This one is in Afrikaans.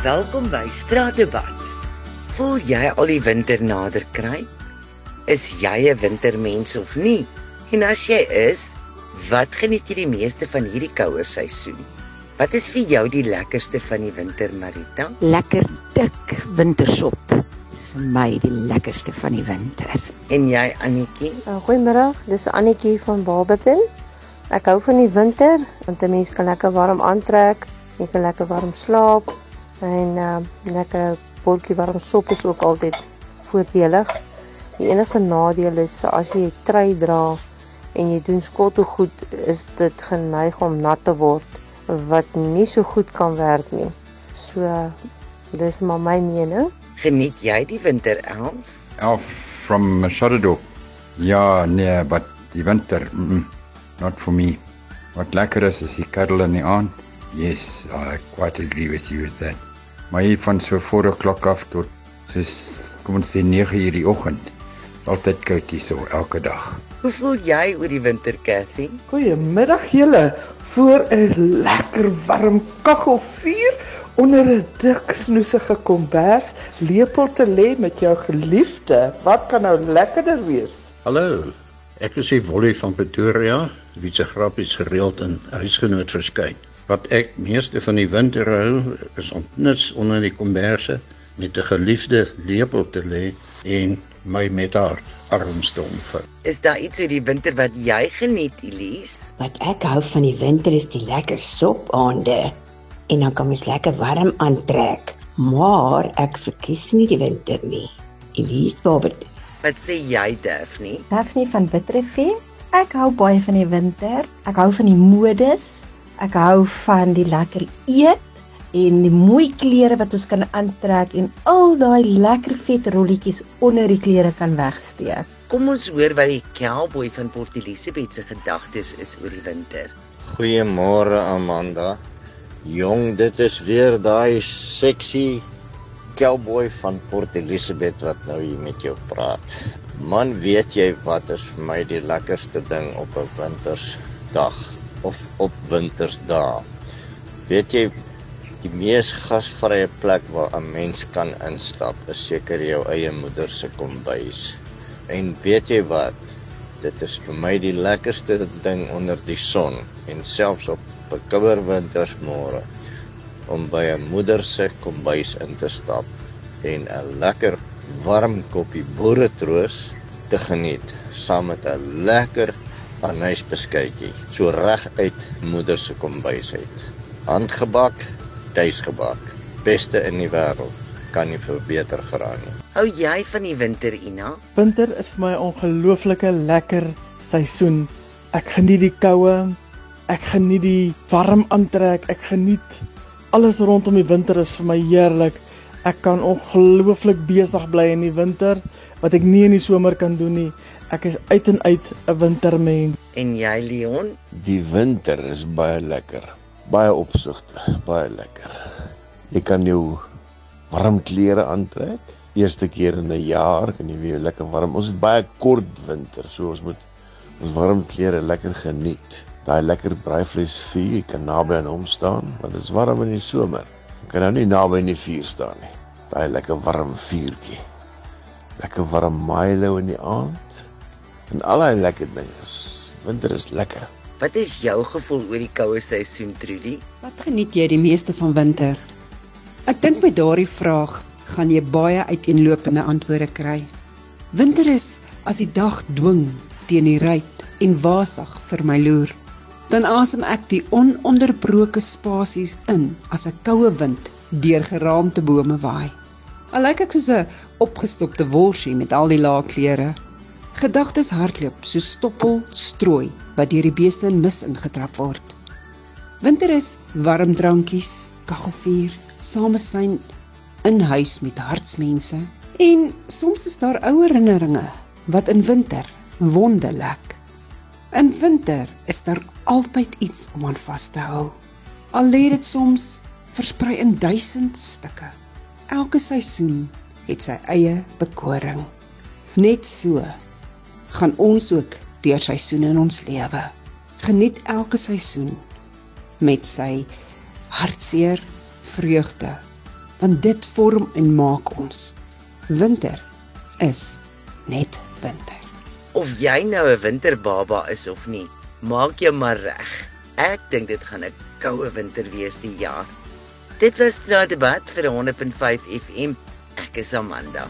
Welkom by Straatdebat. Voel jy al die winter nader kry? Is jy 'n wintermens of nie? En as jy is, wat geniet jy die meeste van hierdie koue seisoen? Wat is vir jou die lekkerste van die winter, Marita? Lekker dik wintersop is vir my die lekkerste van die winter. En jy, Annetjie? Uh, Goeiemiddag, dis Annetjie van Barberton. Ek hou van die winter want 'n mens kan lekker warm aantrek, jy kan lekker warm slaap en uh, lekker botjie warm sop is ook altyd voordelig. Die enigste nadeel is as jy 'n trui dra en jy doen skottel goed, is dit geneig om nat te word wat nie so goed kan werk nie. So uh, dis maar my mening. Geniet jy die winter, Elf? Elf from Shadowdog. Ja, nee, but die winter, mm -mm, not for me. Wat lekker is is die cuddle in die aand. Yes, I quite agree with you with that. Maar hier van so 4 o'clock af tot soos kom ons sê 9 uur die oggend. Altyd koud hier so elke dag. Hoe voel jy oor die winter, Cathy? Goeiemiddag julle. Voor 'n lekker warm kaggelvuur onder 'n dik snoesige kombers lepel te lê met jou geliefde. Wat kan nou lekkerder wees? Hallo. Ek is Wollie van Pretoria, wie se grappies gereeld in huisgenoot verskyn. Wat ek meeste van die winter hou, is om nits onder die komberse met 'n geliefde lepel te lê en my met haar arms te omvou. Is daar iets oor die winter wat jy geniet, Elise? Wat ek hou van die winter is die lekker sopaande en dan kan mens lekker warm aantrek. Maar ek verkies nie die winter nie. Elise Bobbert. Wat sê jy, Daphne? Daphne van Bitrefie. Ek hou baie van die winter. Ek hou van die modes. Ek hou van die lekker eet en die mooi klere wat ons kan aantrek en al daai lekker vet rolletjies onder die klere kan wegsteek. Kom ons hoor wat die cowboy van Port Elizabeth se gedagtes is oor die winter. Goeiemôre Amanda. Jong, dit is weer daai seksie cowboy van Port Elizabeth wat nou hier met jou praat. Man, weet jy wat is vir my die lekkerste ding op 'n wintersdag of op wintersdae? Weet jy die mees gasvrye plek waar 'n mens kan instap, is seker jou eie moeder se kombuis. En weet jy wat? Dit is vir my die lekkerste ding onder die son en selfs op 'n kouer wintersmôre om by 'n moeder se kombuis in te stap en 'n lekker warm koppie boeretroos te geniet saam met 'n lekker anysbeskuitjie so reg uit moeder se kombuis uit. Handgebak, tuisgebak. Beste in die wêreld. Kan nie veel beter vra nie. Hou jy van die winter, Ina? Winter is vir my 'n ongelooflike lekker seisoen. Ek geniet die koue. Ek geniet die warm aantrek. Ek geniet alles rondom die winter is vir my heerlik. Ek kan ongelooflik besig bly in die winter wat ek nie in die somer kan doen nie. Ek is uit en uit 'n wintermens. En jy, Leon? Die winter is baie lekker. Baie opsigte, baie lekker. Jy kan jou warm klere aantrek. Eerste keer in 'n jaar kan jy weer lekker warm. Ons het baie kort winter, so ons moet ons warm klere lekker geniet. Daai lekker braaivleis vuur, jy kan naby aan hom staan, want dit is warm in die somer. Jy kan nou nie naby in die vuur staan nie. Daai lekker warm vuurtjie. Lekker warm Milo in die aand. En al daai lekker dinge. Winter is lekker. Wat is jou gevoel oor die koue seisoen, Trudy? Wat geniet jy die meeste van winter? Ek dink met daardie vraag gaan jy baie uiteenlopende antwoorde kry. Winter is as die dag dwing teen die ruit en wasig vir my loer. Dan asem ek die ononderbroke spasies in as 'n koue wind deur geraamte bome waai. Al lyk ek soos 'n opgestopte worsie met al die lae klere. Gedagtes hardloop so stoppel strooi wat deur die beeste in mis ingetrap word. Winter is warm drankies, kaggelvuur, samesyn in huis met hartsmense en soms is daar ou herinneringe wat in winter wonde lek. In winter is daar altyd iets om aan vas te hou. Al lê dit soms versprei in duisend stukke. Elke seisoen het sy eie bekoring. Net so gaan ons ook deur seisoene in ons lewe. Geniet elke seisoen met sy hartseer, vreugde want dit vorm en maak ons. Winter is net winter. Of jy nou 'n winterbaba is of nie, maak jou maar reg. Ek dink dit gaan 'n koue winter wees die jaar. Dit was nou debat vir 100.5 FM. Ek is Amanda.